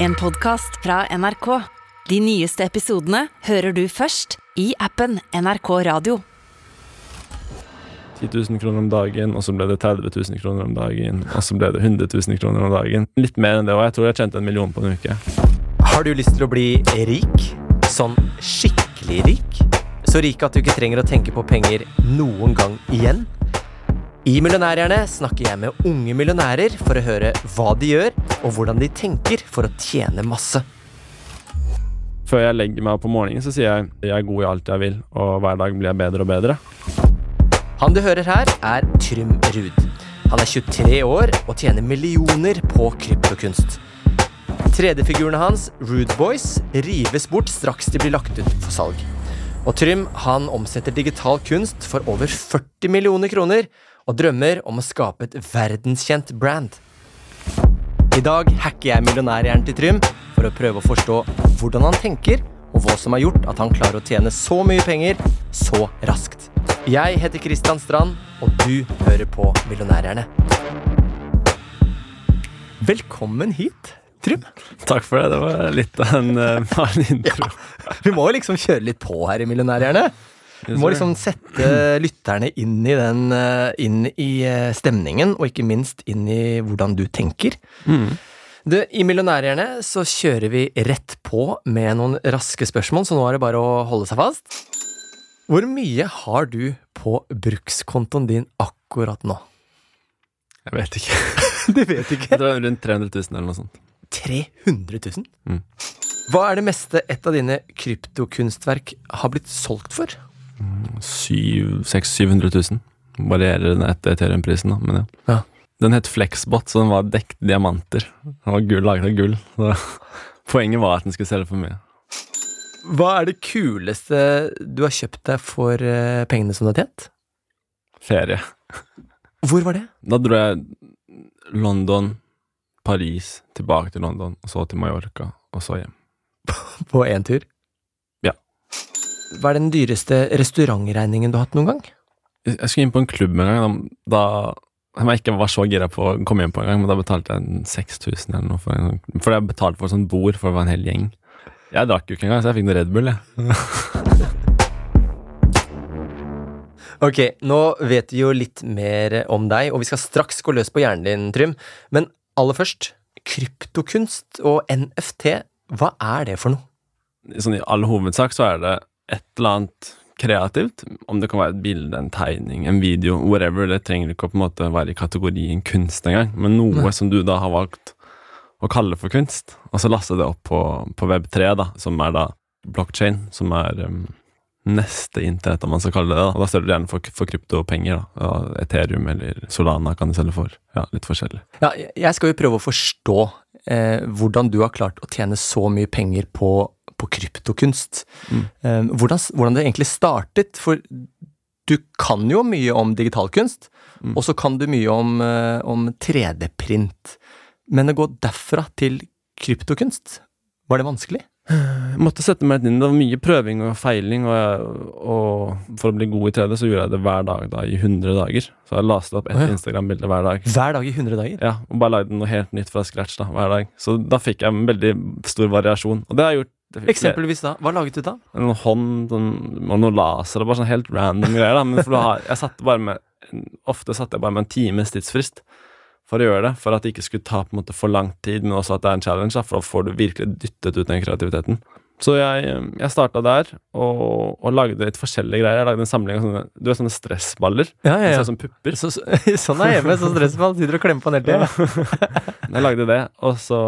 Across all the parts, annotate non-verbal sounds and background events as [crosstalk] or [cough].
En podkast fra NRK. De nyeste episodene hører du først i appen NRK Radio. 10 000 kroner om dagen, og så ble det 30 000 kroner om dagen, og så ble det 100 000 kroner om dagen. Litt mer enn det, og jeg tror jeg tjente en million på en uke. Har du lyst til å bli rik? Sånn skikkelig rik? Så rik at du ikke trenger å tenke på penger noen gang igjen? I Millionærhjerne snakker jeg med unge millionærer for å høre hva de gjør, og hvordan de tenker for å tjene masse. Før jeg legger meg opp på morgenen, så sier jeg jeg er god i alt jeg vil, og hver dag blir jeg bedre og bedre. Han du hører her, er Trym Ruud. Han er 23 år og tjener millioner på kryptokunst. 3D-figurene hans, Rude Boys, rives bort straks de blir lagt ut for salg. Og Trym han omsetter digital kunst for over 40 millioner kroner, og drømmer om å skape et verdenskjent brand. I dag hacker jeg millionærhjernen til Trym for å prøve å forstå hvordan han tenker, og hva som har gjort at han klarer å tjene så mye penger så raskt. Jeg heter Kristian Strand, og du hører på Millionærhjerne. Velkommen hit, Trym. Takk for det. Det var litt av en, [laughs] uh, intro. Vi må jo liksom kjøre litt på her i Millionærhjerne. Vi må liksom sette [clears throat] lytterne inn i den eh, Inn i eh, stemningen, og ikke minst inn i hvordan du tenker. Mm. Du, I Millionærhjerne så kjører vi rett på med noen raske spørsmål, så nå er det bare å holde seg fast. Hvor mye har du på brukskontoen din akkurat nå? Jeg vet ikke. [laughs] Du vet ikke. Jeg tror rundt 300 000 eller noe sånt. 300 000? Mm. Hva er det meste et av dine kryptokunstverk har blitt solgt for? 600 000. Varierer den etter Ethereum-prisen, da. Men ja. Ja. Den het Flexbot, så den var dekt diamanter. Den var gull, laget av gull. Så [laughs] poenget var at den skulle selge for mye. Hva er det kuleste du har kjøpt deg for eh, pengene som du har tjent? Ferie. Hvor var det? Da dro jeg London, Paris, tilbake til London, og så til Mallorca, og så hjem. På én tur? Hva er den dyreste restaurantregningen du har hatt noen gang? Jeg skulle inn på en klubb en gang, da, da jeg ikke var så gira på å komme hjem på en gang, men da betalte jeg en 6000 eller noe for en For jeg betalte for et sånt bord, for det var en hel gjeng. Jeg drakk jo ikke engang, så jeg fikk noe Red Bull, jeg. [laughs] Ok, nå vet vi jo litt mer om deg, og vi skal straks gå løs på hjernen din, Trym. Men aller først, kryptokunst og NFT, hva er det for noe? Sånn I all hovedsak så er det et eller annet kreativt. Om det kan være et bilde, en tegning, en video, whatever. Det trenger ikke å på en måte være i kategorien kunst engang, men noe Nei. som du da har valgt å kalle for kunst. Og så laste det opp på, på Web3, da, som er da blockchain, som er um, neste internett, om man skal kalle det det. Og da selger du gjerne for, for kryptopenger. da. Ethereum eller Solana kan du selge for. Ja, litt forskjellig. Ja, jeg skal jo prøve å forstå eh, hvordan du har klart å tjene så mye penger på, på kryptokunst. Mm. Eh, hvordan, hvordan det egentlig startet, for du kan jo mye om digitalkunst, Mm. og så kan du mye om, eh, om 3D-print. Men å gå derfra til kryptokunst, var det vanskelig? Jeg måtte sette meg inn. Det var mye prøving og feiling, og, jeg, og for å bli god i 3D, så gjorde jeg det hver dag da, i 100 dager. Så jeg lastet opp ett oh, ja. Instagram-bilde hver dag. Hver dag i 100 dager? Ja, Og bare lagde noe helt nytt fra scratch da, hver dag. Så da fikk jeg en veldig stor variasjon. Og det har jeg gjort Eksempelvis da, hva laget du da? En hånd og noe laser bare sånn helt random greier. da Men for har, jeg satte bare med Ofte satte jeg bare med en times tidsfrist for å gjøre det. For at det ikke skulle ta på en måte for lang tid, men også at det er en challenge. da For da får du virkelig dyttet ut den kreativiteten. Så jeg, jeg starta der, og, og lagde litt forskjellige greier. Jeg lagde en samling av sånne Du vet sånne stressballer? Ja, ja, ja. Sånn som pupper. Så, så, [laughs] sånn er hjemme, Sånn stressball. Sitter og klemmer på den hele tida. [laughs] Jeg lagde det, og så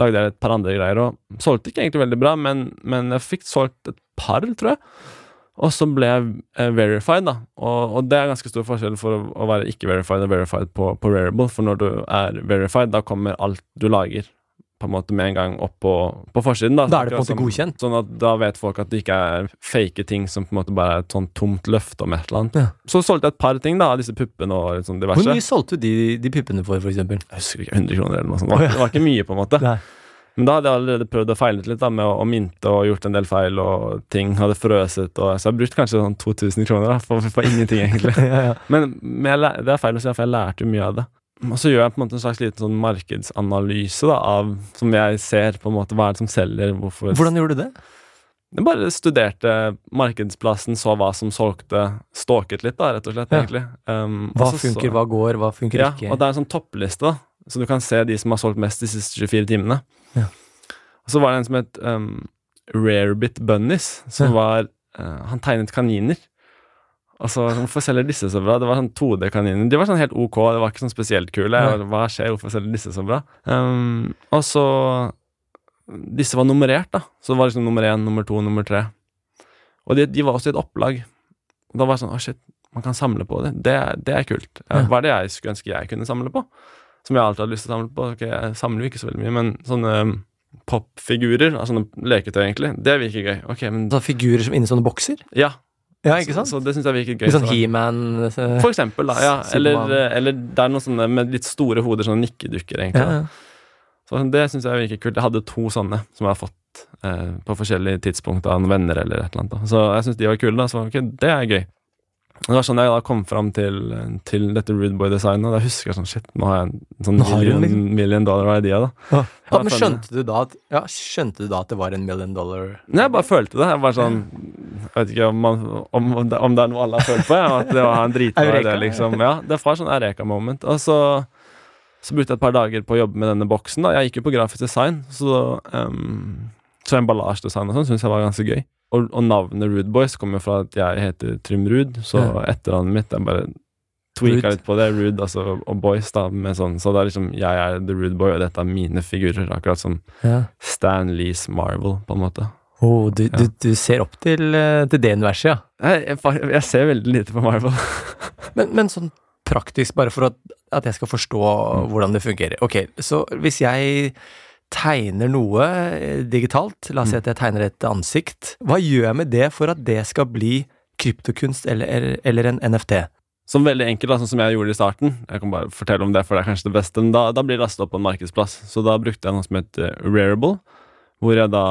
lagde jeg et par andre greier, og solgte ikke egentlig veldig bra, men, men jeg fikk solgt et par, tror jeg. Og så ble jeg eh, verified, da. Og, og det er ganske stor forskjell for å, å være ikke verified og verified på, på Rarible. For når du er verified, da kommer alt du lager, på en måte med en gang opp på, på forsiden. Da, Da er det på en måte godkjent. Sånn at da vet folk at det ikke er fake ting som på en måte bare er et sånn tomt løfte om et eller annet. Ja. Så solgte jeg et par ting, da, disse puppene og sånn diverse. Hvor mye solgte du de, de puppene for, for eksempel? Jeg husker ikke, 100 kroner eller noe sånt. Det var, det var ikke mye, på en måte. Nei. Men da hadde jeg allerede prøvd å feile litt da, med å, å minte og gjort en del feil, og ting hadde frøset, og, så jeg har brukt kanskje sånn 2000 kroner da, for, for ingenting, egentlig. [laughs] ja, ja. Men, men jeg, det er feil å si, for jeg lærte jo mye av det. Og så gjør jeg på en måte en slags liten sånn markedsanalyse da, av som jeg ser på en måte hva er det som selger, hvorfor Hvordan gjorde du det? Jeg bare studerte markedsplassen, så hva som solgte, stalket litt, da, rett og slett, Ja. egentlig. Um, Hva og så- hva går, hva funker ja, ikke? og det er en sånn toppliste, da, så du kan se de som har solgt mest de siste 24 timene. Ja. Og så var det en som het um, Rarebit Bunnies, som var uh, Han tegnet kaniner. Altså, Hvorfor selger disse så bra? Det var sånn 2D-kaniner. De var sånn helt ok, det var ikke sånn spesielt kule. Hva skjer, hvorfor selger disse så bra? Um, og så Disse var nummerert, da. Så det var liksom nummer én, nummer to, nummer tre. Og de, de var også i et opplag. Og da var det sånn Å, shit, man kan samle på det. Det, det er kult. Ja, Ja. Hva er det jeg skulle ønske jeg kunne samle på? Som jeg alltid hadde lyst til å samle på. Ok, jeg samler jo ikke så veldig mye, men sånne um, popfigurer, altså sånne leketøy, egentlig, det virker gøy. Ok, men Så figurer som inni sånne bokser? Ja. Ja, ikke sant? Så, så det syns jeg virket gøy. Litt sånn He-Man Så. For eksempel, da. Ja. Eller, eller det er noen sånne med litt store hoder, sånne nikkedukker, egentlig. ja, ja. Så det syns jeg virker kult. Jeg hadde to sånne som jeg har fått eh, på forskjellige tidspunkt av noen venner eller et eller annet. Da. Så jeg syns de var kule. Da. Så okay, det er gøy. Det var sånn jeg da kom fram til, til dette Rude Boy-designet. og Da husker jeg sånn Shit, nå har jeg en sånn million, liksom- million dollar idea, da. Ja, Ja, men skjønte du da at Ja, skjønte du da at det var en million dollar Nei, jeg bare følte det. Jeg bare sånn Jeg vet ikke om, man, om, om, det, er noe alle har følt på, ja, at det var en dritbra idé, liksom. Ja, det var sånn Eureka-moment. Og så, så brukte jeg et par dager på å jobbe med denne boksen. da Jeg gikk jo på grafisk design, så um, Så emballasjedesign og sånn syns jeg var ganske gøy. Og, og navnet Rude Boys kommer fra at jeg heter Trym Ruud, så Ja. etternavnet mitt er bare tweaka litt på det. Rude, altså, og Boys, da, med sånn. Så det er liksom jeg er the Rude Boy, og dette er mine figurer. Akkurat som Ja. Stan Lees Marvel, på en måte. Oh, du, du, du ser opp til, eh, til det universet, ja. Jeg, jeg, jeg ser veldig lite på Marvel. [laughs] Men, men sånn praktisk, bare for at, at jeg skal forstå hvordan det fungerer. Ok, så hvis jeg tegner noe eh, digitalt, la oss si at jeg tegner et ansikt, hva gjør jeg med det for at det skal bli kryptokunst eller, eller en NFT? Som veldig enkelt, sånn som jeg gjorde i starten. Jeg kan bare fortelle om det, for det er kanskje det beste. Men da, da blir det lastet opp på en markedsplass. Så da brukte jeg noe som heter Rarible, hvor jeg da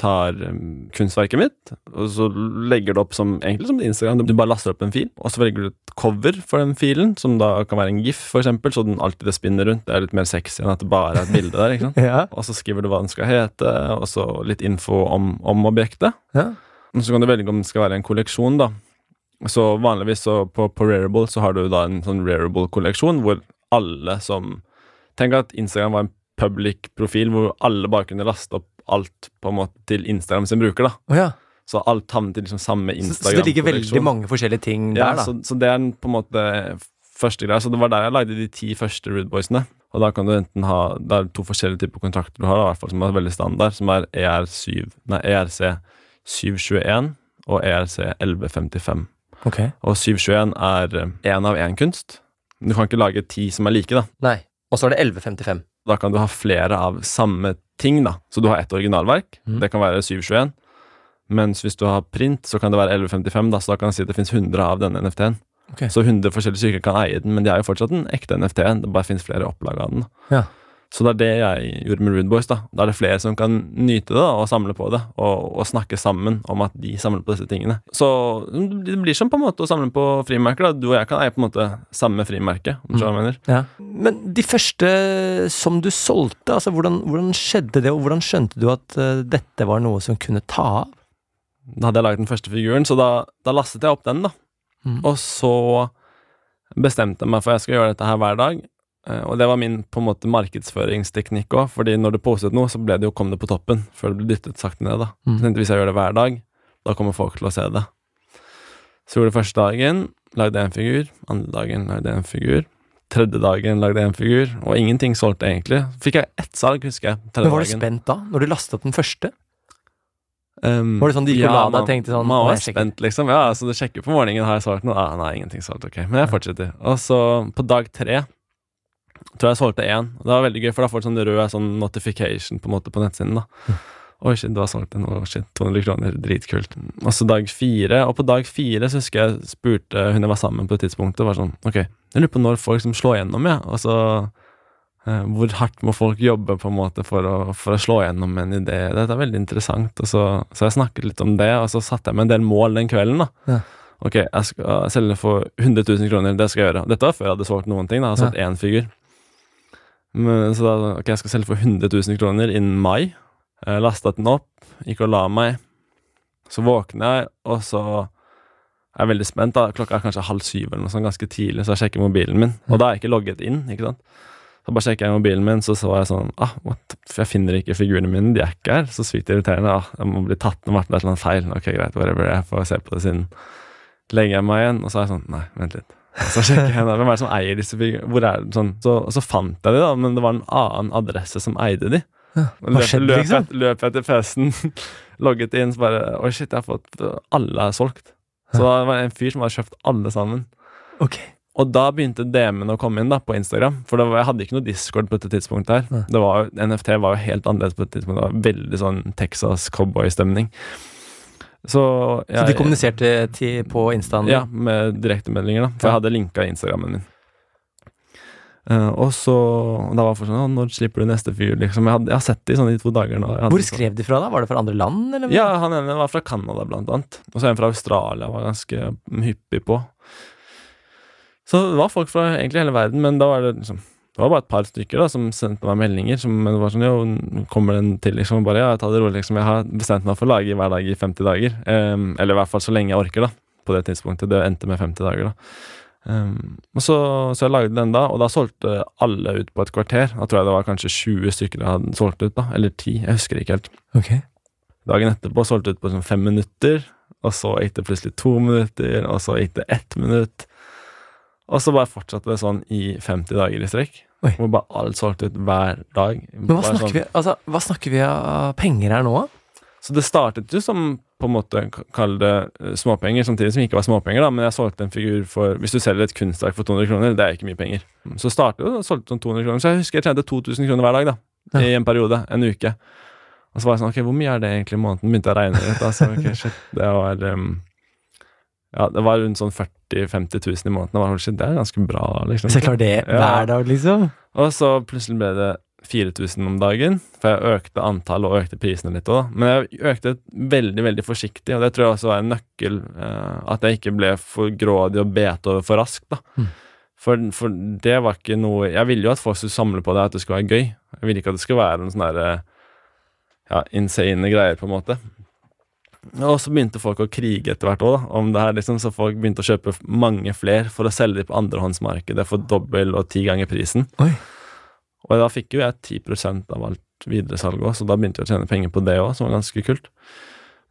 tar um, kunstverket mitt, og så legger du opp som egentlig som Instagram. Du bare laster opp en fil, og så velger du et cover for den filen, som da kan være en gif, eksempel, så den alltid spinner rundt. Det er litt mer sexy enn at det bare er et bilde der. ikke sant? [laughs] Ja. Og så skriver du hva den skal hete, og så litt info om, om objektet. ja. Og så kan du velge om det skal være en kolleksjon, da. Så vanligvis så på, på Rarible så har du da en sånn Rarible-kolleksjon hvor alle som Tenk at Instagram var en public profil hvor alle bare kunne laste opp alt på en måte til Instagram sin bruker, da. Oh, ja. Så alt havnet i liksom samme Så, så det ligger veldig mange forskjellige ting Ja, der, da. så, så det er på en måte første greia. Så det var der jeg lagde de ti første Rude Boysene. Og da kan du enten ha Det er to forskjellige typer kontrakter du har, da, i hvert fall som er veldig standard, som er ER7 Nei, ERC 721 og E ERC 1155. Okay. Og 721 er én av én kunst. Du kan ikke lage ti som er like, da. Nei. Og så er det 1155. Da kan du ha flere av samme ting, da. Så du har ett originalverk. Mm. Det kan være 721. Mens hvis du har print, så kan det være 1155, da, så da kan jeg si at det finnes 100 av denne NFT-en. Okay. Så 100 forskjellige stykker kan eie den, men de er jo fortsatt en ekte NFT. Det bare finnes flere opplag av den. Ja. Så det er det jeg gjorde med Rude Boys. Da Da er det flere som kan nyte det og samle på det, og, og snakke sammen om at de samler på disse tingene. Så det blir som på en måte å samle på frimerker. da Du og jeg kan eie på en måte samme frimerke. om du mm. hva mener. Ja. Men de første som du solgte, altså hvordan, hvordan skjedde det, og hvordan skjønte du at uh, dette var noe som kunne ta av? Da hadde jeg laget den første figuren, så da, da lastet jeg opp den, da. Mm. Og så bestemte jeg meg for at jeg skal gjøre dette her hver dag. Eh, Og det var min på en måte markedsføringsteknikk òg, fordi når du postet noe, så ble det jo, kom det på toppen før det ble dyttet sakte ned. da. Mm. Så tenkte hvis jeg gjør det hver dag, da kommer folk til å se det. Så gjorde det første dagen, lagde jeg en figur. Andre dagen lagde jeg en figur. Tredje dagen lagde jeg en figur, og ingenting solgte egentlig. Fikk jeg ett salg, husker jeg. Men var du dagen. spent da, når du lastet opp den første? Um, Var det sånn de gikk og la deg og tenkte sånn, Man var spent, liksom. Ja, altså du sjekker på morgenen, har jeg svart noe? Ah, nei, ingenting solgt, ok. Men jeg fortsetter. Og så på dag tre tror jeg solgte én. Det var veldig gøy, for da får du sånn rød sånn notification på en måte på nettsiden. da Oi, shit, du har solgt den. Oh, shit, 200 kroner. Dritkult. Og så dag fire. Og på dag fire så husker jeg spurte hun jeg var sammen på et tidspunkt, og var sånn Ok, jeg lurer på når folk liksom slår gjennom, jeg. Og så eh, hvor hardt må folk jobbe på en måte for å, for å slå gjennom en idé? Dette er veldig interessant. Og så, så jeg snakket litt om det, og så satte jeg meg en del mål den kvelden. da Ja. Ok, jeg skal selge for 100 000 kroner, det skal jeg gjøre. Dette var før jeg hadde solgt noen ting. da Jeg hadde solgt én figur. Så da ok, jeg skal selge for 100 000 kroner innen mai. Jeg lastet den opp, gikk og la meg. Så våkner jeg, og så er jeg veldig spent. da Klokka er kanskje halv syv, eller noe sånt, ganske tidlig, så jeg sjekker mobilen min. Og da er jeg ikke logget inn. ikke sant? Så bare sjekker jeg mobilen min, så så jeg sånn ah, what? Jeg finner ikke figurene mine, de er ikke her. Så sykt irriterende. ah, Jeg må bli tatt med Martin, det er noe feil. Ok, greit, whatever, jeg får se på det siden. Legger jeg meg igjen, og så er jeg sånn Nei, vent litt. Så sjekker jeg hvem er det som eier disse figurene. Sånn? Så, så fant jeg de, da, men det var en annen adresse som eide de. Ja, hva skjedde, løp, liksom? løp jeg til PC-en, logget inn, så bare Oi, shit, jeg har fått Alle er solgt. Så det var en fyr som hadde kjøpt alle sammen. Okay. Og da begynte DM-ene å komme inn da på Instagram. For var, jeg hadde ikke noe Discord på dette tidspunktet. her. Det var, NFT var jo helt annerledes på dette tidspunktet. Det var veldig sånn Texas cowboy-stemning. Så, Så de kommuniserte til, på instaen? Ja, med direktemeldinger, da. For Ja. jeg hadde linka Instagrammen min. Uh, og så Da var folk sånn «Å, 'Når slipper du neste fyr?' Liksom. Jeg, hadde, jeg har sett det i sånn i to dager nå. Hvor sånn- skrev de fra, da? Var det fra andre land, eller? Ja, han ene var fra Canada, blant annet. Og så en fra Australia var ganske hyppig på. Så det var folk fra egentlig hele verden, men da var det liksom Det var bare et par stykker da som sendte meg meldinger. Som, det var sånn Jo, kommer den til, liksom. Bare ja, ta det rolig, liksom. Jeg har bestemt meg for å lage hver dag i 50 dager. Um, eller i hvert fall så lenge jeg orker, da. På det tidspunktet. Det endte med 50 dager, da. Um, og så, så jeg lagde den da, og da solgte alle ut på et kvarter. Da tror jeg det var kanskje 20 stykker jeg hadde solgt ut, da. Eller 10. Jeg husker ikke helt. Ok. Dagen etterpå solgte ut på sånn fem minutter, og så gikk det plutselig to minutter, og så gikk det ett minutt. Og så bare fortsatte det sånn i 50 dager i strekk. Oi. Hvor bare alt solgte ut hver dag. Men hva snakker, sånn. vi, altså, hva snakker vi av penger her nå, da? Så det startet jo som på en måte kall det eh, småpenger, samtidig som ikke var småpenger, da. Men jeg solgte en figur for Hvis du selger et kunstverk for 200 kroner, det er ikke mye penger. Så startet jo, solgte sånn 200 kroner. Så jeg husker jeg tjente 2000 kroner hver dag, da. I en periode. En uke. Og så var jeg sånn Ok, hvor mye er det egentlig i måneden? Begynte jeg å regne litt. så ok, shit, det var um, Ja, det var rundt sånn 40 000-50 000 i måneden. Var sånn, shit, det er ganske bra, liksom. Så jeg klarer det hver dag, liksom? Og så plutselig ble det 4000 om dagen, for jeg økte antallet og økte prisene litt òg. Men jeg økte veldig veldig forsiktig, og det tror jeg også var en nøkkel. Eh, at jeg ikke ble for grådig og bet over for raskt. da. Mm. For, for det var ikke noe Jeg ville jo at folk skulle samle på det, at det skulle være gøy. Jeg ville ikke at det skulle være en sånn derre ja, insane greier, på en måte. Og så begynte folk å krige etter hvert òg, om det her, liksom, så folk begynte å kjøpe mange flere for å selge dem på andrehåndsmarkedet for dobbel og ti ganger prisen. Oi. Og da fikk jo jeg 10% av alt videresalg òg, så da begynte jeg å tjene penger på det òg, som var ganske kult.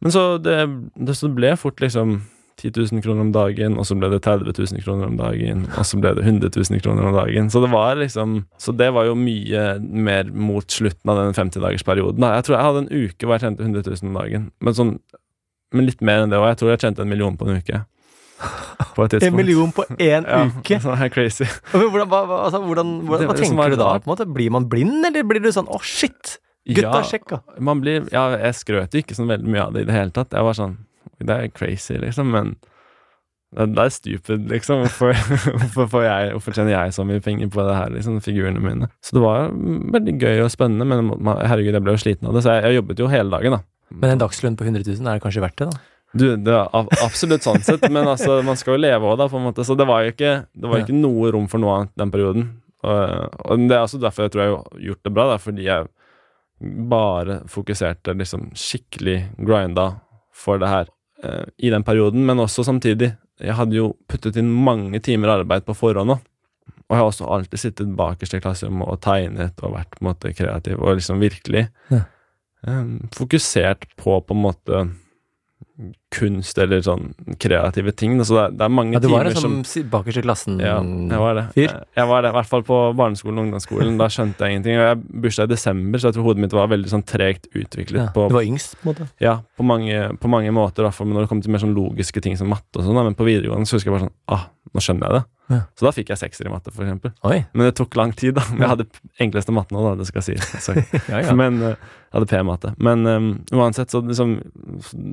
Men så det, det så ble fort liksom 10 000 kroner om dagen, og så ble det 30 000 kroner om dagen, og så ble det 100 000 kroner om dagen. Så det var liksom Så det var jo mye mer mot slutten av den 50-dagersperioden. Jeg tror jeg hadde en uke hvor jeg tjente 100 000 om dagen, men sånn men litt mer enn det òg. Jeg tror jeg tjente en million på en uke. På et. [laughs] En million på én [laughs] ja, uke? [laughs] Sånn helt crazy. Hvordan, hva, altså, hvordan, hvordan, hva det tenker du da? på en måte? Blir man blind, eller blir du sånn 'å, shit'? Gutta, Ja, man blir Ja, jeg skrøt jo ikke sånn veldig mye av det i det hele tatt. Jeg var sånn Det er crazy, liksom, men det, det er stupid, liksom. Hvorfor, hvorfor, jeg, hvorfor tjener jeg så mye penger på det her, liksom, figurene mine? Så det var veldig gøy og spennende, men herregud, jeg ble jo sliten av det, så jeg, jeg jobbet jo hele dagen, da. Men en dagslønn på 100 000 er det kanskje verdt det, da? Du, det er absolutt sånn sett, men altså, man skal jo leve òg, da, på en måte. Så det var jo ikke, det var ikke noe rom for noe annet den perioden. Og, og det er også derfor jeg tror jeg har gjort det bra, da, fordi jeg bare fokuserte liksom skikkelig grinda for det her eh, i den perioden, men også samtidig. Jeg hadde jo puttet inn mange timer arbeid på forhånd òg. Og jeg har også alltid sittet bakerst i klasserommet og tegnet og vært på en måte kreativ og liksom virkelig Ja. Eh, fokusert på på en måte kunst eller sånn kreative ting. Så det er, det er mange Ja, du var timer en som som bakerst i klassen ja, jeg var det. fyr. Jeg, jeg var det, I hvert fall på barneskolen og ungdomsskolen. Da skjønte jeg ingenting. Og jeg bursdag i desember, så jeg tror hodet mitt var veldig sånn tregt utviklet. Ja, på, du var yngst, på en måte. ja, på, mange, på mange måter, men når det kom til mer sånn logiske ting som matte og sånn. Men på videregående så husker jeg bare sånn Ah, nå skjønner jeg det. Ja. Så da fikk jeg sekser i matte, for eksempel. Oi. Men det tok lang tid, da. Men jeg hadde enkleste matten òg, da, det skal sies. si [laughs] Ja, ja. Men eh, jeg hadde P-matte. Men um, uansett, så, liksom,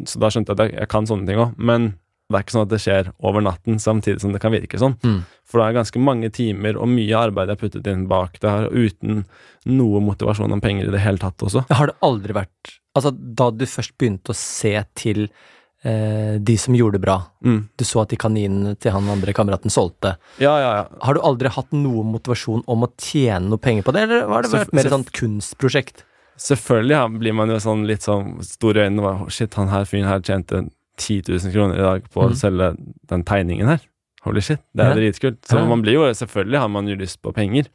så da skjønte jeg at jeg, jeg kan sånne ting òg. Men det er ikke sånn at det skjer over natten, samtidig som det kan virke sånn. Mm. For det er ganske mange timer og mye arbeid jeg har puttet inn bak det her, uten noe motivasjon om penger i det hele tatt også. Har det aldri vært Altså, da du først begynte å se til eh, de som gjorde det bra. Mm. Du så at de kaninene til han andre kameraten solgte. Ja, ja, ja. Har du aldri hatt noe motivasjon om å tjene noe penger på det, eller har det vært mer et sånt kunstprosjekt? Selvfølgelig ja, blir man jo sånn litt sånn stor i øynene. og Shit, han her fyren her tjente 10 000 kroner i dag på Mm. å selge den tegningen her. Holy shit, det er Ja. dritkult. Så Ja. man blir jo, selvfølgelig har man jo lyst på penger.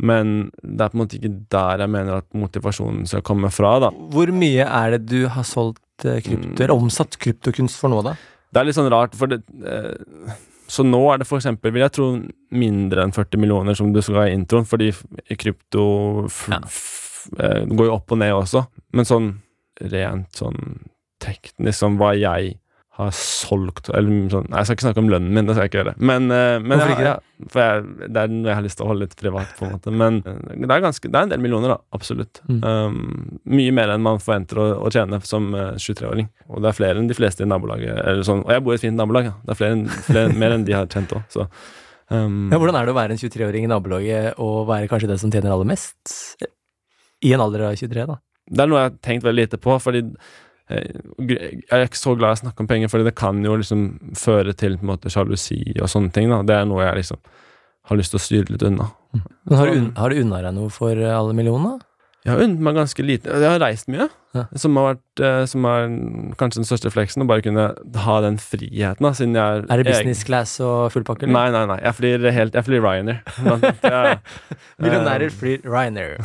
Men det er på en måte ikke der jeg mener at motivasjonen skal komme fra, da. Hvor mye er det du har solgt eh, krypto, Mm. eller omsatt kryptokunst for nå, da? Det er litt sånn rart, for det eh, Så nå er det eksempel, vil jeg tro, mindre enn 40 millioner som du skal ha i introen, fordi krypto Ja. Eh, går jo opp og ned også. Men sånn rent sånn teknisk, sånn hva jeg har solgt Eller sånn Nei, jeg skal ikke snakke om lønnen min, det skal jeg ikke gjøre. Men, eh, men Hvorfor ikke det? jeg- for jeg, det er noe jeg har lyst til å holde litt privat, på en måte. Men eh, det er, ganske, det er en del millioner, da. Absolutt. Mm. Um, mye mer enn man forventer å, å tjene som eh, 23-åring. Og det er flere enn de fleste i nabolaget. Eller sånn, og jeg bor i et fint nabolag. Ja. Det er flere, flere [laughs] mer enn de har tjent òg, så um, Ja, hvordan er det å være en 23-åring i nabolaget og være kanskje den som tjener aller mest? I en alder av 23, da. Det er noe jeg har tenkt veldig lite på, fordi eh, jeg er ikke så glad i å snakke om penger, fordi det kan jo liksom føre til på en måte sjalusi og sånne ting. da Det er noe jeg liksom har lyst til å styre litt unna. Men har du, har du unna deg noe for eh, alle millionene? Jeg har unnet meg ganske lite Jeg har reist mye, Ja. som har vært eh, Som er kanskje den største fleksen. Å bare kunne ha den friheten, da, siden jeg Er Er det business class og full pakke. Nei, nei, nei. Jeg flyr helt Jeg flyr Ryanair. [laughs] Millionærer eh, flyr Ryanair.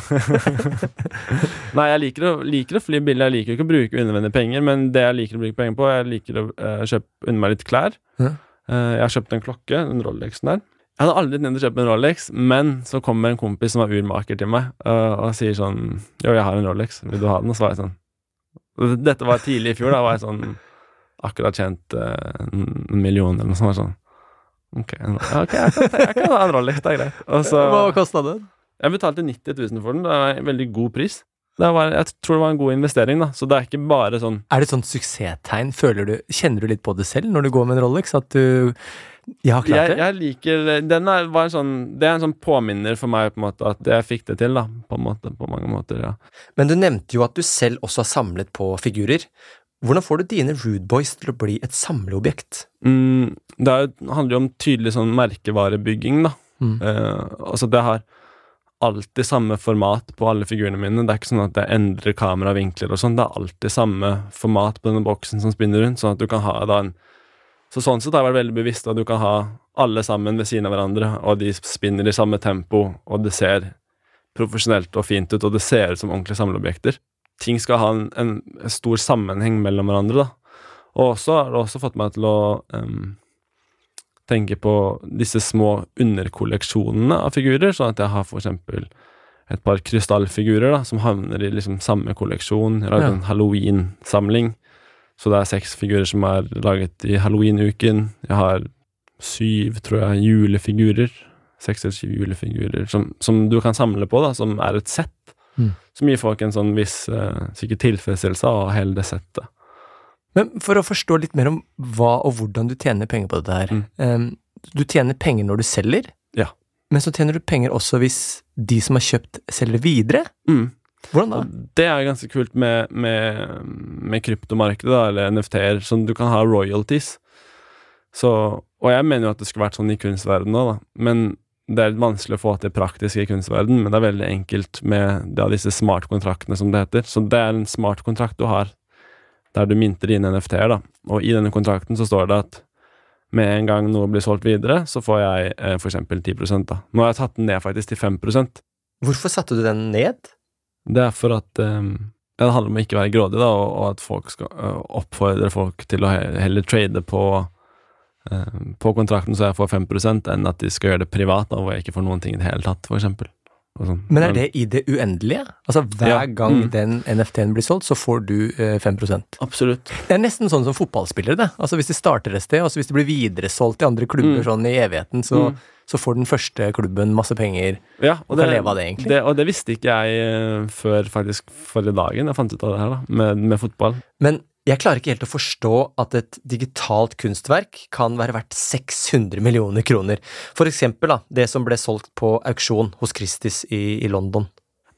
[laughs] Nei, jeg liker å, liker å fly billig. Jeg liker ikke å bruke unødvendige penger, men det jeg liker å bruke penger på, jeg liker å uh, kjøpe unna meg litt klær. Ja. Uh, jeg har kjøpt en klokke, en Rolexen der. Jeg hadde aldri tenkt å kjøpe en Rolex, men så kommer en kompis som er urmaker til meg, eh, og sier sånn Jo, jeg har en Rolex, vil du ha den? Og så var jeg sånn Dette var tidlig i fjor, da var jeg sånn Akkurat tjent eh, en million eller noe sånt. Sånn. Ok, okay jeg, kan, jeg kan ha en Rolex, det er greit. Og så, Hva kosta det? jeg betalte 90 000 for den. Det var en veldig god pris. Det var, jeg tror det var en god investering, da. Så det er ikke bare sånn Er det et sånt suksesstegn? Føler du, Kjenner du litt på det selv når du går med en Rolex? At du Jeg klart jeg, det? jeg liker Den er, var en sånn Det er en sånn påminner for meg, på en måte, at jeg fikk det til, da. På, en måte, på mange måter, ja. Men du nevnte jo at du selv også har samlet på figurer. Hvordan får du dine Rude Boys til å bli et samleobjekt? Mm, det er, handler jo om tydelig sånn merkevarebygging, da. Mm. Eh, altså, det har alltid samme format på alle figurene mine. Det er ikke sånn at jeg endrer kameravinkler og sånn. Det er alltid samme format på denne boksen som spinner rundt, sånn at du kan ha da en Så sånn sett har jeg vært veldig bevisst at du kan ha alle sammen ved siden av hverandre, og de spinner i samme tempo, og det ser profesjonelt og fint ut, og det ser ut som ordentlige samleobjekter. Ting skal ha en, en, stor sammenheng mellom hverandre, da. Og også har det også fått meg til å um, tenke på disse små underkolleksjonene av figurer, sånn at jeg har for eksempel et par krystallfigurer da, som havner i liksom samme kolleksjon. Jeg har Ja. en halloween-samling, så det er seks figurer som er laget i halloween-uken. Jeg har syv, tror jeg, julefigurer. Seks eller syv julefigurer som, som du kan samle på, da, som er et sett. Mm. Som gir folk en sånn viss eh, sikkert tilfredsstillelse av hele det settet. Men for å forstå litt mer om hva og hvordan du tjener penger på dette her. Mm. Um, du tjener penger når du selger, Ja. men så tjener du penger også hvis de som har kjøpt, selger videre. Mm. Hvordan da? Og det er ganske kult med, med, med kryptomarkedet, da, eller NFT-er, som du kan ha royalties. Så, og jeg mener jo at det skulle vært sånn i kunstverdenen òg, da. Men det er litt vanskelig å få til praktisk i kunstverdenen, men det er veldig enkelt med det av disse smart-kontraktene, som det heter. Så det er en smart kontrakt du har, der du minter inn NFT-er, da. Og i denne kontrakten så står det at med en gang noe blir solgt videre, så får jeg eh, eksempel 10% da. Nå har jeg tatt den ned faktisk til 5% Hvorfor satte du den ned? Det er for at um, det handler om å ikke være grådig, da, og, og at folk skal uh, oppfordre folk til å heller trade på uh, på kontrakten så jeg får 5% enn at de skal gjøre det privat, da, hvor jeg ikke får noen ting i det hele tatt, eksempel. Sånn. Men er det i det uendelige? Altså hver Ja, gang mm. den NFT-en blir solgt, så får du eh, 5 Absolutt. Det er nesten sånn som fotballspillere, det. Altså Hvis de starter et sted, og hvis det blir videresolgt i andre klubber Mm. sånn i evigheten, så, Mm. Så får den første klubben masse penger. Ja, Og kan leve av det, egentlig. Det, og det visste ikke jeg øh, før faktisk forrige dagen jeg fant ut av det her, da, med, med fotball. Men jeg klarer ikke helt å forstå at et digitalt kunstverk kan være verdt 600 millioner kroner. For eksempel da, det som ble solgt på auksjon hos Christies i, i London.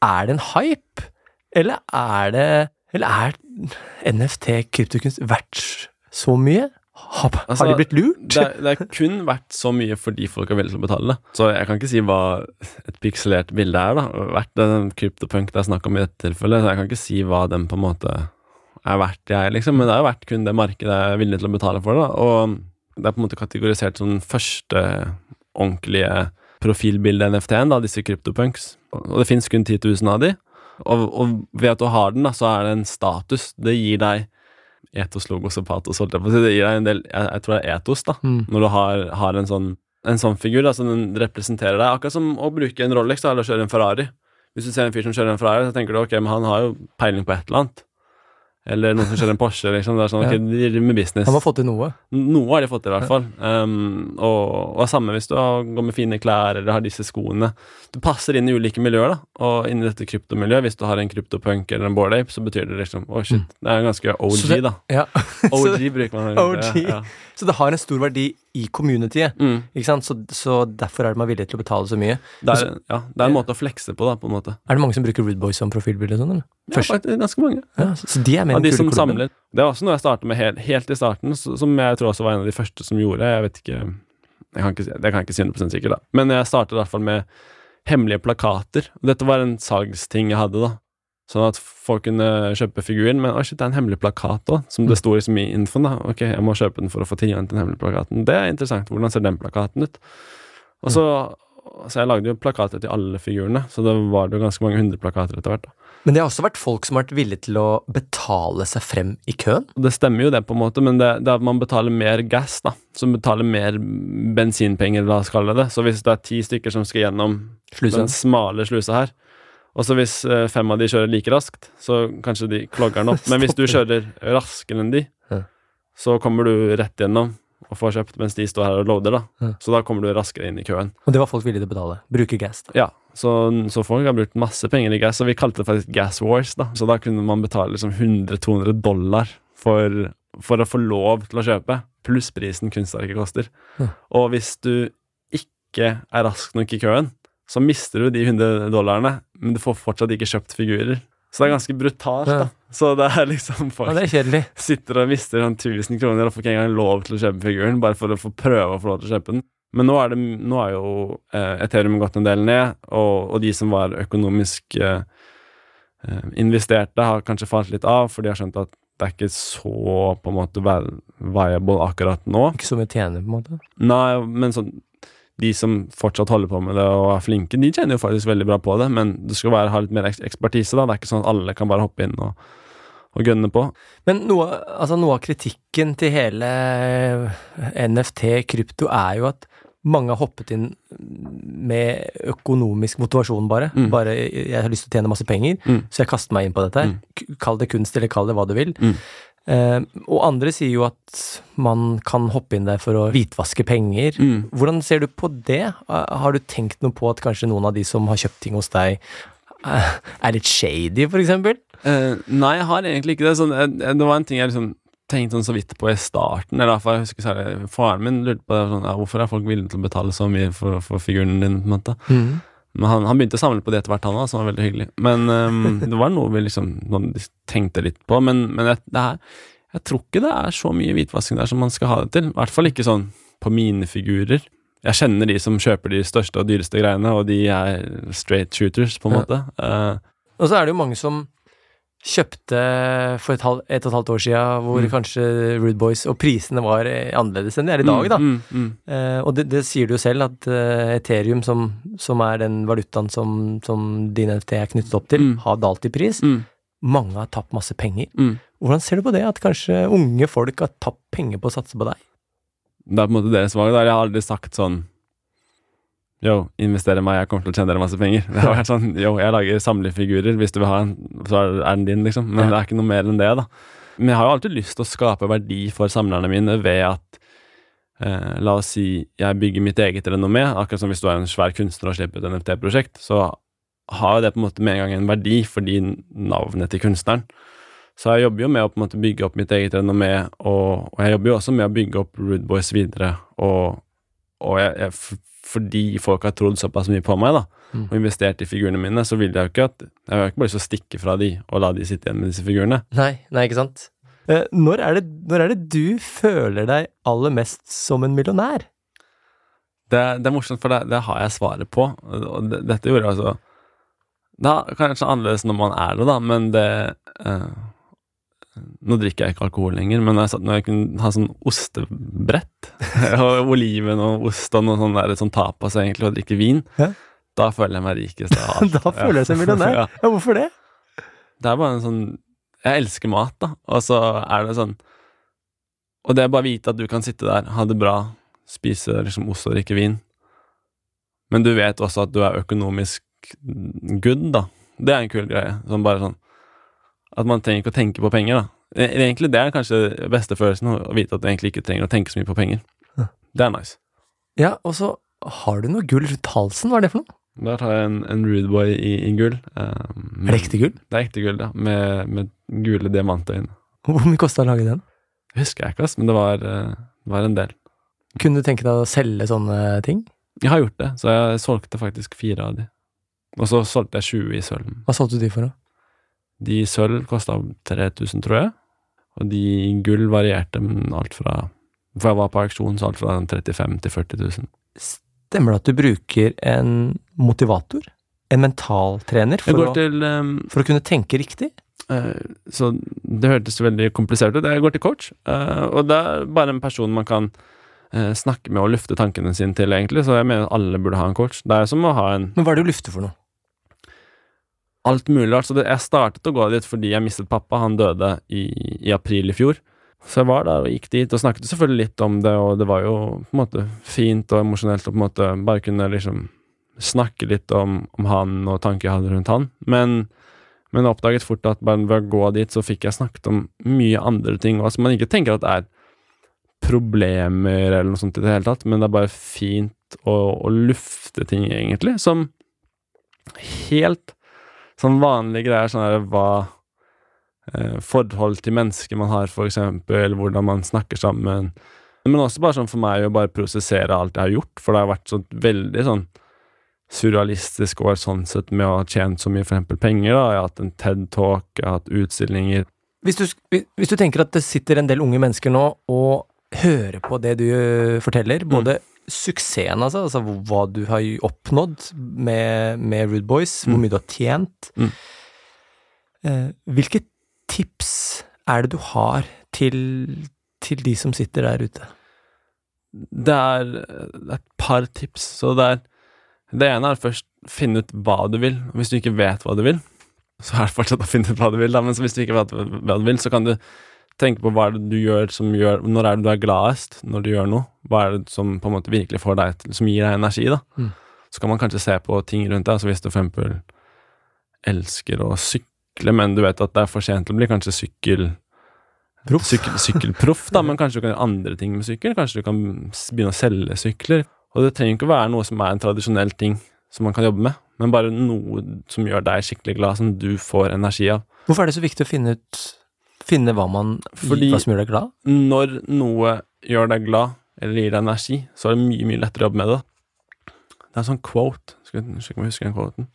Er det en hype? Eller er det Eller er NFT kryptokunst verdt Så mye? Har, Altså, har de blitt lurt? Det, det har kun vært så mye fordi folk er villige til å betale det. Så jeg kan ikke si hva et pikselert bilde er, da. Vært den kryptopunk det er snakk om i dette tilfellet, så jeg kan ikke si hva den på en måte er verdt, jeg, liksom. Men det har jo vært kun det markedet er villig til å betale for det, da. Og det er på en måte kategorisert som den første ordentlige profilbilde-NFT-en, da, disse kryptopunks. Og det finnes kun 10 000 av de. Og, og ved at du har den, da, så er det en status. Det gir deg etos, logos og patos, holdt jeg på. Det gir deg en del Jeg, jeg tror det er etos, da. Mm. Når du har, har en sånn en sånn figur da, som den representerer deg. Akkurat som å bruke en Rolex da, eller kjøre en Ferrari. Hvis du ser en fyr som kjører en Ferrari, så tenker du ok, men han har jo peiling på et eller annet. Eller noen som kjører en Porsche. liksom, det er sånn, ok, De driver med business. Han har fått til noe. Noe har de fått til, i hvert fall. Um, og, og samme hvis du har, går med fine klær eller har disse skoene. Du passer inn i ulike miljøer, da. Og inni dette kryptomiljøet, hvis du har en kryptopunk eller en boardape, så betyr det liksom Å, shit. Det er ganske OG, Mm. Det- da. Ja. [laughs] OG bruker man. OG. Ja, ja. Så det har en stor verdi i communityet. Mm. Ikke sant? Så, så derfor er man villig til å betale så mye. Det, er, ja, det er en måte å flekse på, da. på en måte. Er det mange som bruker Rude Boys som profilbilde? Sånn. Ja, faktisk ganske mange. Ja, så, så de er med ja, de som samler. Det var også noe jeg startet med helt, helt i starten, som jeg tror også var en av de første som gjorde. Jeg vet ikke jeg kan ikke, jeg Det kan ikke si 100 sikkert, da. Men jeg startet i hvert fall med hemmelige plakater. Dette var en salgsting jeg hadde, da. Sånn at folk kunne kjøpe figuren, men oi, shit, det er en hemmelig plakat òg, som det sto liksom i infoen. da, Ok, jeg må kjøpe den for å få tilgang til den hemmelige plakaten. Det er interessant. Hvordan ser den plakaten ut? Og så, så jeg lagde jo plakater til alle figurene, så det var det jo ganske mange hundre plakater etter hvert. da. Men det har også vært folk som har vært villige til å betale seg frem i køen. Det stemmer jo det, på en måte, men det, det er at man betaler mer gass, da. Som betaler mer bensinpenger, la oss kalle det. Så hvis det er ti stykker som skal gjennom Slusa. den smale slusa her, og så hvis eh, fem av de kjører like raskt, så kanskje de klogger den opp. [laughs] Men hvis du kjører raskere enn de, så kommer du rett gjennom og får kjøpt mens de står her og loader, da. Så da kommer du raskere inn i køen. Og det var folk villige til å betale. Bruke gas. Da. Ja, så, så folk har brukt masse penger i gas, og vi kalte det faktisk Gas Wars, da. Så da kunne man betale liksom 100-200 dollar for, for å få lov til å kjøpe, pluss prisen kunstverket koster. Og hvis du ikke er rask nok i køen, så mister du de 100 dollarene, men du får fortsatt ikke kjøpt figurer. Så det er ganske brutalt, da. Så det er liksom Ja, folk det er sitter og mister sånn 1000 kroner og får ikke engang lov til å kjøpe figuren, bare for å få prøve å få lov til å kjøpe den. Men nå er, det, nå er jo eh, Ethereum gått en del ned, og, og de som var økonomisk eh, eh, investerte, har kanskje falt litt av, for de har skjønt at det er ikke så på en måte viable akkurat nå. Ikke så mye tjener, på en måte. Nei, men sånn de som fortsatt holder på med det og er flinke, de tjener jo faktisk veldig bra på det, men du skal være, ha litt mer ekspertise, da. Det er ikke sånn at alle kan bare hoppe inn og, og gønne på. Men noe, altså noe av kritikken til hele NFT, krypto, er jo at mange har hoppet inn med økonomisk motivasjon, bare. Mm. Bare 'jeg har lyst til å tjene masse penger', Mm. så jeg kaster meg inn på dette. Mm. Kall det kunst, eller kall det hva du vil. Mm. Eh, og andre sier jo at man kan hoppe inn der for å hvitvaske penger. Mm. Hvordan ser du på det? Har du tenkt noe på at kanskje noen av de som har kjøpt ting hos deg, eh, er litt shady, eksempel? Eh, nei, jeg har egentlig ikke det. Sånn, det var en ting jeg liksom tenkte sånn så vidt på i starten. Eller jeg husker særlig Faren min lurte på det. Sånn, ja, hvorfor er folk villige til å betale så mye for, for figuren din? på en måte Men han, han begynte å samle på det etter hvert, han òg, som var veldig hyggelig. Men um, [laughs] det var noe vi liksom noe tenkte litt på. Men, men jeg, det her, jeg tror ikke det er så mye hvitvasking der som man skal ha det til. I hvert fall ikke sånn på mine figurer. Jeg kjenner de som kjøper de største og dyreste greiene, og de er straight shooters, på en Ja. måte. Eh, Og så er det jo mange som kjøpte for et, halv, et og et halvt år siden, hvor Mm. kanskje Rude Boys og prisene var eh, annerledes enn de er i dag, da. Mm, mm, Eh, og det, det sier du jo selv, at uh, Ethereum, som, som er den valutaen som, som din NFT er knyttet opp til, Mm. har dalt i pris. mm, Mange har tapt masse penger. mm. Hvordan ser du på det, at kanskje unge folk har tapt penger på å satse på deg? Det er på en måte deres valg. Der. Jeg har aldri sagt sånn Yo, investere meg, jeg kommer til å tjene dere masse penger. Det har vært sånn, yo, jeg lager samlefigurer, hvis du vil ha en, så er den din, liksom. Men det er ikke noe mer enn det, da. Men jeg har jo alltid lyst til å skape verdi for samlerne mine ved at eh, La oss si jeg bygger mitt eget renommé. Akkurat som hvis du er en svær kunstner og slipper et NFT-prosjekt, så har jo det på en måte med en gang en verdi fordi navnet til kunstneren. Så jeg jobber jo med å på en måte bygge opp mitt eget renommé, og, og jeg jobber jo også med å bygge opp Rude Boys videre. Og, og jeg, jeg, fordi folk har trodd såpass mye på meg da, Mm. og investert i figurene mine, så vil jeg jo ikke at Jeg har jo ikke bare lyst til å stikke fra de og la de sitte igjen med disse figurene. Nei, nei, ikke sant? Eh, Når er, det, når er det du føler deg aller mest som en millionær? Det, det er morsomt, for det, det har jeg svaret på. Og det, dette gjorde jeg altså Det er kanskje annerledes når man er det, da, men det eh, Nå drikker jeg ikke alkohol lenger, men når jeg, satt- når jeg kunne ha sånn ostebrett, [laughs] og oliven og ost og noe sånn der, sånn tapas egentlig, og drikke vin, Ja. da føler jeg meg rikest av [laughs] alt. Da føler jeg seg millionær. [laughs] Ja. Ja, hvorfor det? Det er bare en sånn Jeg elsker mat, da. Og så er det sånn Og det er bare å vite at du kan sitte der, ha det bra, spise liksom ost og drikke vin. Men du vet også at du er økonomisk good, da. Det er en kul greie. Sånn bare sånn At man trenger ikke å tenke på penger, da. E- Egentlig Det er kanskje beste følelsen, å vite at du egentlig ikke trenger å tenke så mye på penger. Det er nice. Ja, og så har du noe gull rundt halsen. Hva er det for noe? Der tar jeg en, en Rude Boy i, i gull. Um, Er det ekte gull? Det er ekte gull, ja. Med, med gule diamantøyne. Hvor mye kosta det å lage den? Husker jeg ikke, ass, men det var, eh, det var en del. Kunne du tenke deg å selge sånne ting? Jeg har gjort det, så jeg solgte faktisk fire av de. Og så solgte jeg 20 i sølv. Hva solgte du de for? da? De i sølv kosta 3000, tror jeg. Og de gull varierte alt fra For jeg var på auksjon, så alt fra 35 til 40 000. Stemmer det at du bruker en motivator? En mentaltrener? For, å, til ehm, for å kunne tenke riktig? Uh, Så det hørtes veldig komplisert ut. Jeg går til coach, uh, og det er bare en person man kan uh, snakke med og lufte tankene sine til, egentlig. Så jeg mener at alle burde ha en coach. Det er som å ha en Men hva er det du lufter for noe? Alt mulig rart. Så det, jeg startet å gå dit fordi jeg mistet pappa. Han døde i, i april i fjor. Så jeg var der og gikk dit og snakket selvfølgelig litt om det, og det var jo på en måte fint og emosjonelt å på en måte bare kunne liksom snakke litt om, om han og tanker jeg hadde rundt han. Men, men jeg oppdaget fort at bare ved å gå dit, så fikk jeg snakket om mye andre ting òg, som man ikke tenker at det er problemer eller noe sånt i det hele tatt, men det er bare fint å, å lufte ting, egentlig, som helt sånn vanlige greier, sånn her hva eh, forhold til mennesker man har, for eksempel, hvordan man snakker sammen. Men også bare sånn for meg å bare prosessere alt jeg har gjort, for det har vært sånn veldig sånn surrealistisk år sånn sett med å ha tjent så mye for eksempel penger. da, Jeg har hatt en TED-talk, jeg har hatt utstillinger. Hvis du, hvis du tenker at det sitter en del unge mennesker nå og hører på det du forteller, både suksessen, altså, altså hva du har oppnådd med, med Rude Boys, hvor Mm. mye du har tjent Mm. eh, Hvilke tips er det du har til, til de som sitter der ute? Det er et par tips. Så det er Det ene er først finne ut hva du vil. Hvis du ikke vet hva du vil, så er det fortsatt å finne ut hva du vil, da. Men så hvis du ikke vet hva du vil, så kan du tenke på hva er det du gjør som gjør Når er det du er gladest når du gjør noe? Hva er det som på en måte virkelig får deg til Som gir deg energi, da? Mm. Så kan man kanskje se på ting rundt deg. Altså hvis du for eksempel elsker å sykle, men du vet at det er for sent til å bli kanskje sykkel. Sykkel, sykkelproff, da, men kanskje du kan gjøre andre ting med sykkel. Kanskje du kan begynne å selge sykler. Og det trenger ikke å være noe som er en tradisjonell ting som man kan jobbe med, men bare noe som gjør deg skikkelig glad, som du får energi av. Hvorfor er det så viktig å finne ut Finne hva man Fordi- Hva som gjør deg glad? Når noe gjør deg glad, eller gir deg energi, så er det mye, mye lettere å jobbe med det. Det er en sånn quote Skal jeg husker den quoten.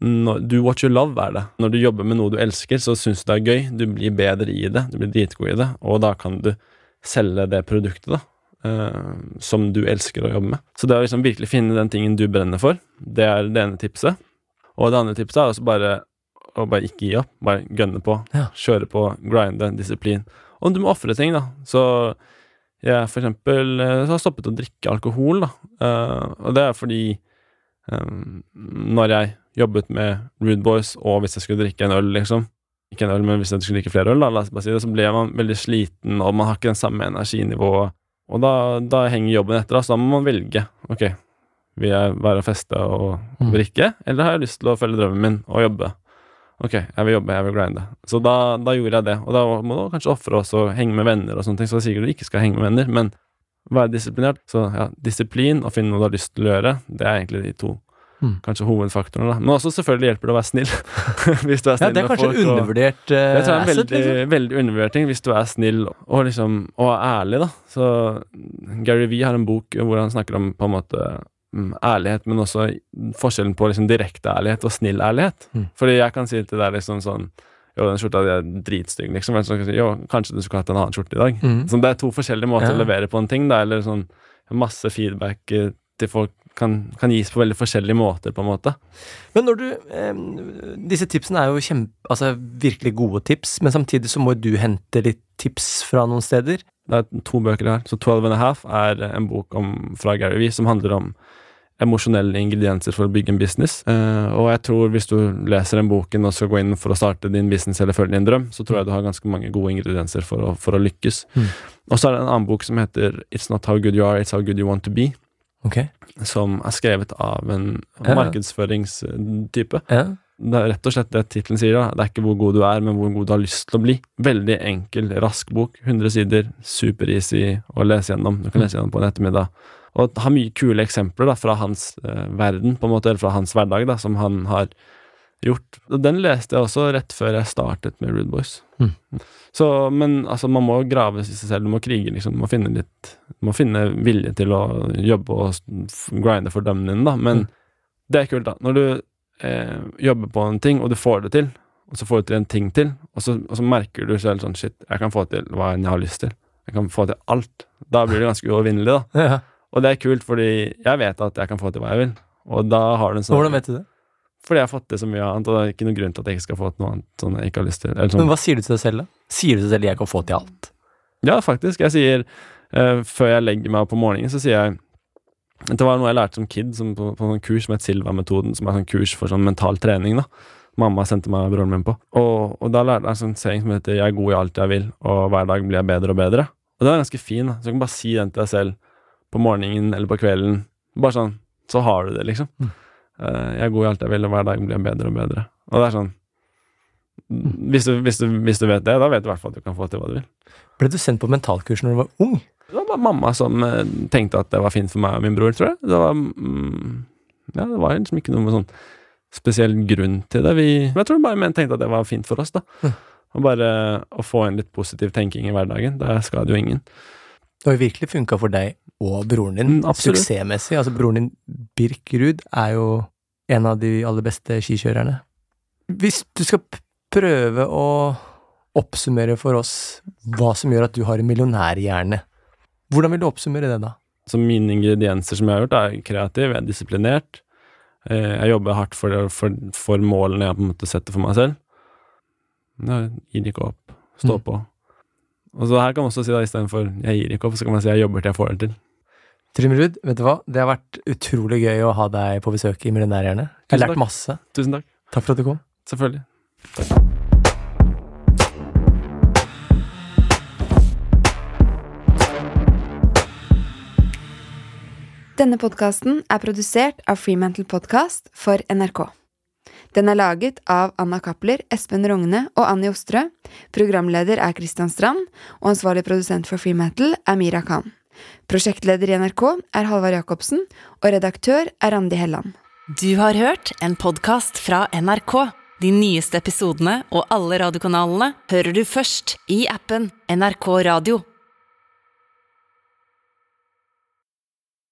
Når, do what you love, er det. Når du jobber med noe du elsker, så syns du det er gøy. Du blir bedre i det. Du blir dritgod i det. Og da kan du selge det produktet, da. Uh, som du elsker å jobbe med. Så det å liksom virkelig finne den tingen du brenner for, det er det ene tipset. Og det andre tipset er også bare å bare ikke gi opp. Bare gønne på. Ja. Kjøre på, grinde, disiplin. Og du må ofre ting, da. Så jeg for eksempel eh, så har stoppet å drikke alkohol, da. Uh, og det er fordi um, når jeg jobbet med Rude Boys, og hvis jeg skulle drikke en øl, liksom Ikke en øl, men hvis jeg skulle drikke flere øl, da, la oss bare si det, så ble man veldig sliten, og man har ikke den samme energinivået. Og da, da henger jobben etter, da, så da må man velge. Ok, vil jeg være og feste og Mm. drikke, eller har jeg lyst til å følge drømmen min og jobbe? Ok, jeg vil jobbe, jeg vil grinde. Så da, da gjorde jeg det. Og da må du kanskje ofre også henge med venner og sånne ting, så det er sikkert du ikke skal henge med venner, men være disiplinert. Så ja, disiplin og finne noe du har lyst til å gjøre, det er egentlig de to Mm. kanskje hovedfaktorene. da. Men også selvfølgelig hjelper det å være snill. [laughs] Hvis du er Ja, det er kanskje folk. undervurdert eh, det tror det er en asset, veldig, liksom. veldig undervurdert ting, hvis du er snill og liksom og ærlig, da. Så Gary Vee har en bok hvor han snakker om på en måte ærlighet, men også forskjellen på liksom direkte ærlighet og snill ærlighet. Mm. Fordi jeg kan si til deg liksom sånn Jo, den skjorta di er dritstygg, liksom. Eller så kan si, jo, kanskje du skulle hatt en annen skjorte i dag. Mm. Så det er to forskjellige måter Ja. å levere på en ting, da, eller sånn masse feedback eh, til folk kan, kan gis på veldig forskjellige måter, på en måte. Men når du eh, Disse tipsene er jo kjempe, altså virkelig gode tips, men samtidig så må du hente litt tips fra noen steder. Det er to bøker her. Så 12 and a Half er en bok om, fra Gary Vee som handler om emosjonelle ingredienser for å bygge en business. Eh, og jeg tror hvis du leser den boken og skal gå inn for å starte din business eller følge din drøm, så tror jeg du har ganske mange gode ingredienser for å, for å lykkes. Mm. Og så er det en annen bok som heter It's Not How Good You Are, It's How Good You Want To Be, Okay. som er skrevet av en Ja. markedsføringstype. Ja. Det er rett og slett det tittelen sier. da Det er ikke hvor god du er, men hvor god du har lyst til å bli. Veldig enkel, rask bok. 100 sider. Super-easy å lese gjennom. Du kan lese gjennom på en ettermiddag. Og har mye kule eksempler da fra hans eh, verden, på en måte, eller fra hans hverdag, da som han har gjort. Og den leste jeg også rett før jeg startet med Rude Boys. Mm. Så, men altså, man må grave i seg selv. Du må krige, liksom. Du må finne litt Du må finne vilje til å jobbe og grinde for drømmene dine, da. Men Mm. det er kult, da. Når du eh, jobber på en ting, og du får det til, og så får du til en ting til, og så, og så merker du selv sånn Shit, jeg kan få til hva enn jeg har lyst til. Jeg kan få til alt. Da blir det ganske uovervinnelig, da. [laughs] ja. Og det er kult, fordi jeg vet at jeg kan få til hva jeg vil. Og da har du en sånn Hvordan vet du det? Fordi jeg har fått til så mye annet, og det er ikke noen grunn til at jeg ikke skal få til noe annet sånn jeg ikke har lyst til. Eller Men sånn. hva sier du til deg selv, da? Sier du til deg selv at 'jeg kan få til alt'? Ja, faktisk. Jeg sier uh, Før jeg legger meg opp på morgenen, så sier jeg Det var noe jeg lærte som kid som på, på en kurs som het Silva-metoden, som er sånn kurs for sånn mental trening. da Mamma sendte meg broren min på. Og, og da lærte jeg en sånn saying som heter 'Jeg er god i alt jeg vil, og hver dag blir jeg bedre og bedre'. Og den er ganske fin. da Så du kan bare si den til deg selv på morgenen eller på kvelden. Bare sånn. Så har du det, liksom. Mm. Uh, 'Jeg er god i alt jeg vil, og hver dag blir jeg bedre og bedre'. Og det er sånn hvis du, hvis, du, hvis du vet det, da vet du i hvert fall at du kan få til hva du vil. Ble du sendt på mentalkurs når du var ung? Det var bare mamma som uh, tenkte at det var fint for meg og min bror, tror jeg. Det var, mm, ja, det var liksom ikke noe sånn spesiell grunn til det. Vi, jeg tror bare men tenkte at det var fint for oss, da. Mm. Og bare å få en litt positiv tenking i hverdagen. Det skader jo ingen. Det har virkelig funka for deg og broren din, Mm, suksessmessig. Altså, broren din, Birk Ruud, er jo en av de aller beste skikjørerne. Hvis du skal prøve å oppsummere for oss hva som gjør at du har en millionærhjerne, hvordan vil du oppsummere det, da? Så mine ingredienser som jeg har gjort, er kreativ, jeg er disiplinert. Eh, Jeg jobber hardt for, for, for målene jeg på en måte setter for meg selv. Jeg gir ikke opp. Stå Mm. på. Og så her kan man også si da istedenfor 'jeg gir ikke opp', så kan man si 'jeg jobber til jeg får det til'. Trym Ruud, vet du hva? Det har vært utrolig gøy å ha deg på besøk i Millionærhjerne. Jeg har lært masse. Tusen takk. Takk for at du kom. Selvfølgelig. Takk. Denne podkasten er produsert av Freemantle Podcast for NRK. Den er laget av Anna Cappler, Espen Rogne og Annie Ostrø. Programleder er Christian Strand, og ansvarlig produsent for Freemantle er Mira Khan. Prosjektleder i NRK er Halvard Jacobsen, og redaktør er Randi Helland. Du har hørt en podkast fra NRK. De nyeste episodene og alle radiokanalene hører du først i appen NRK Radio.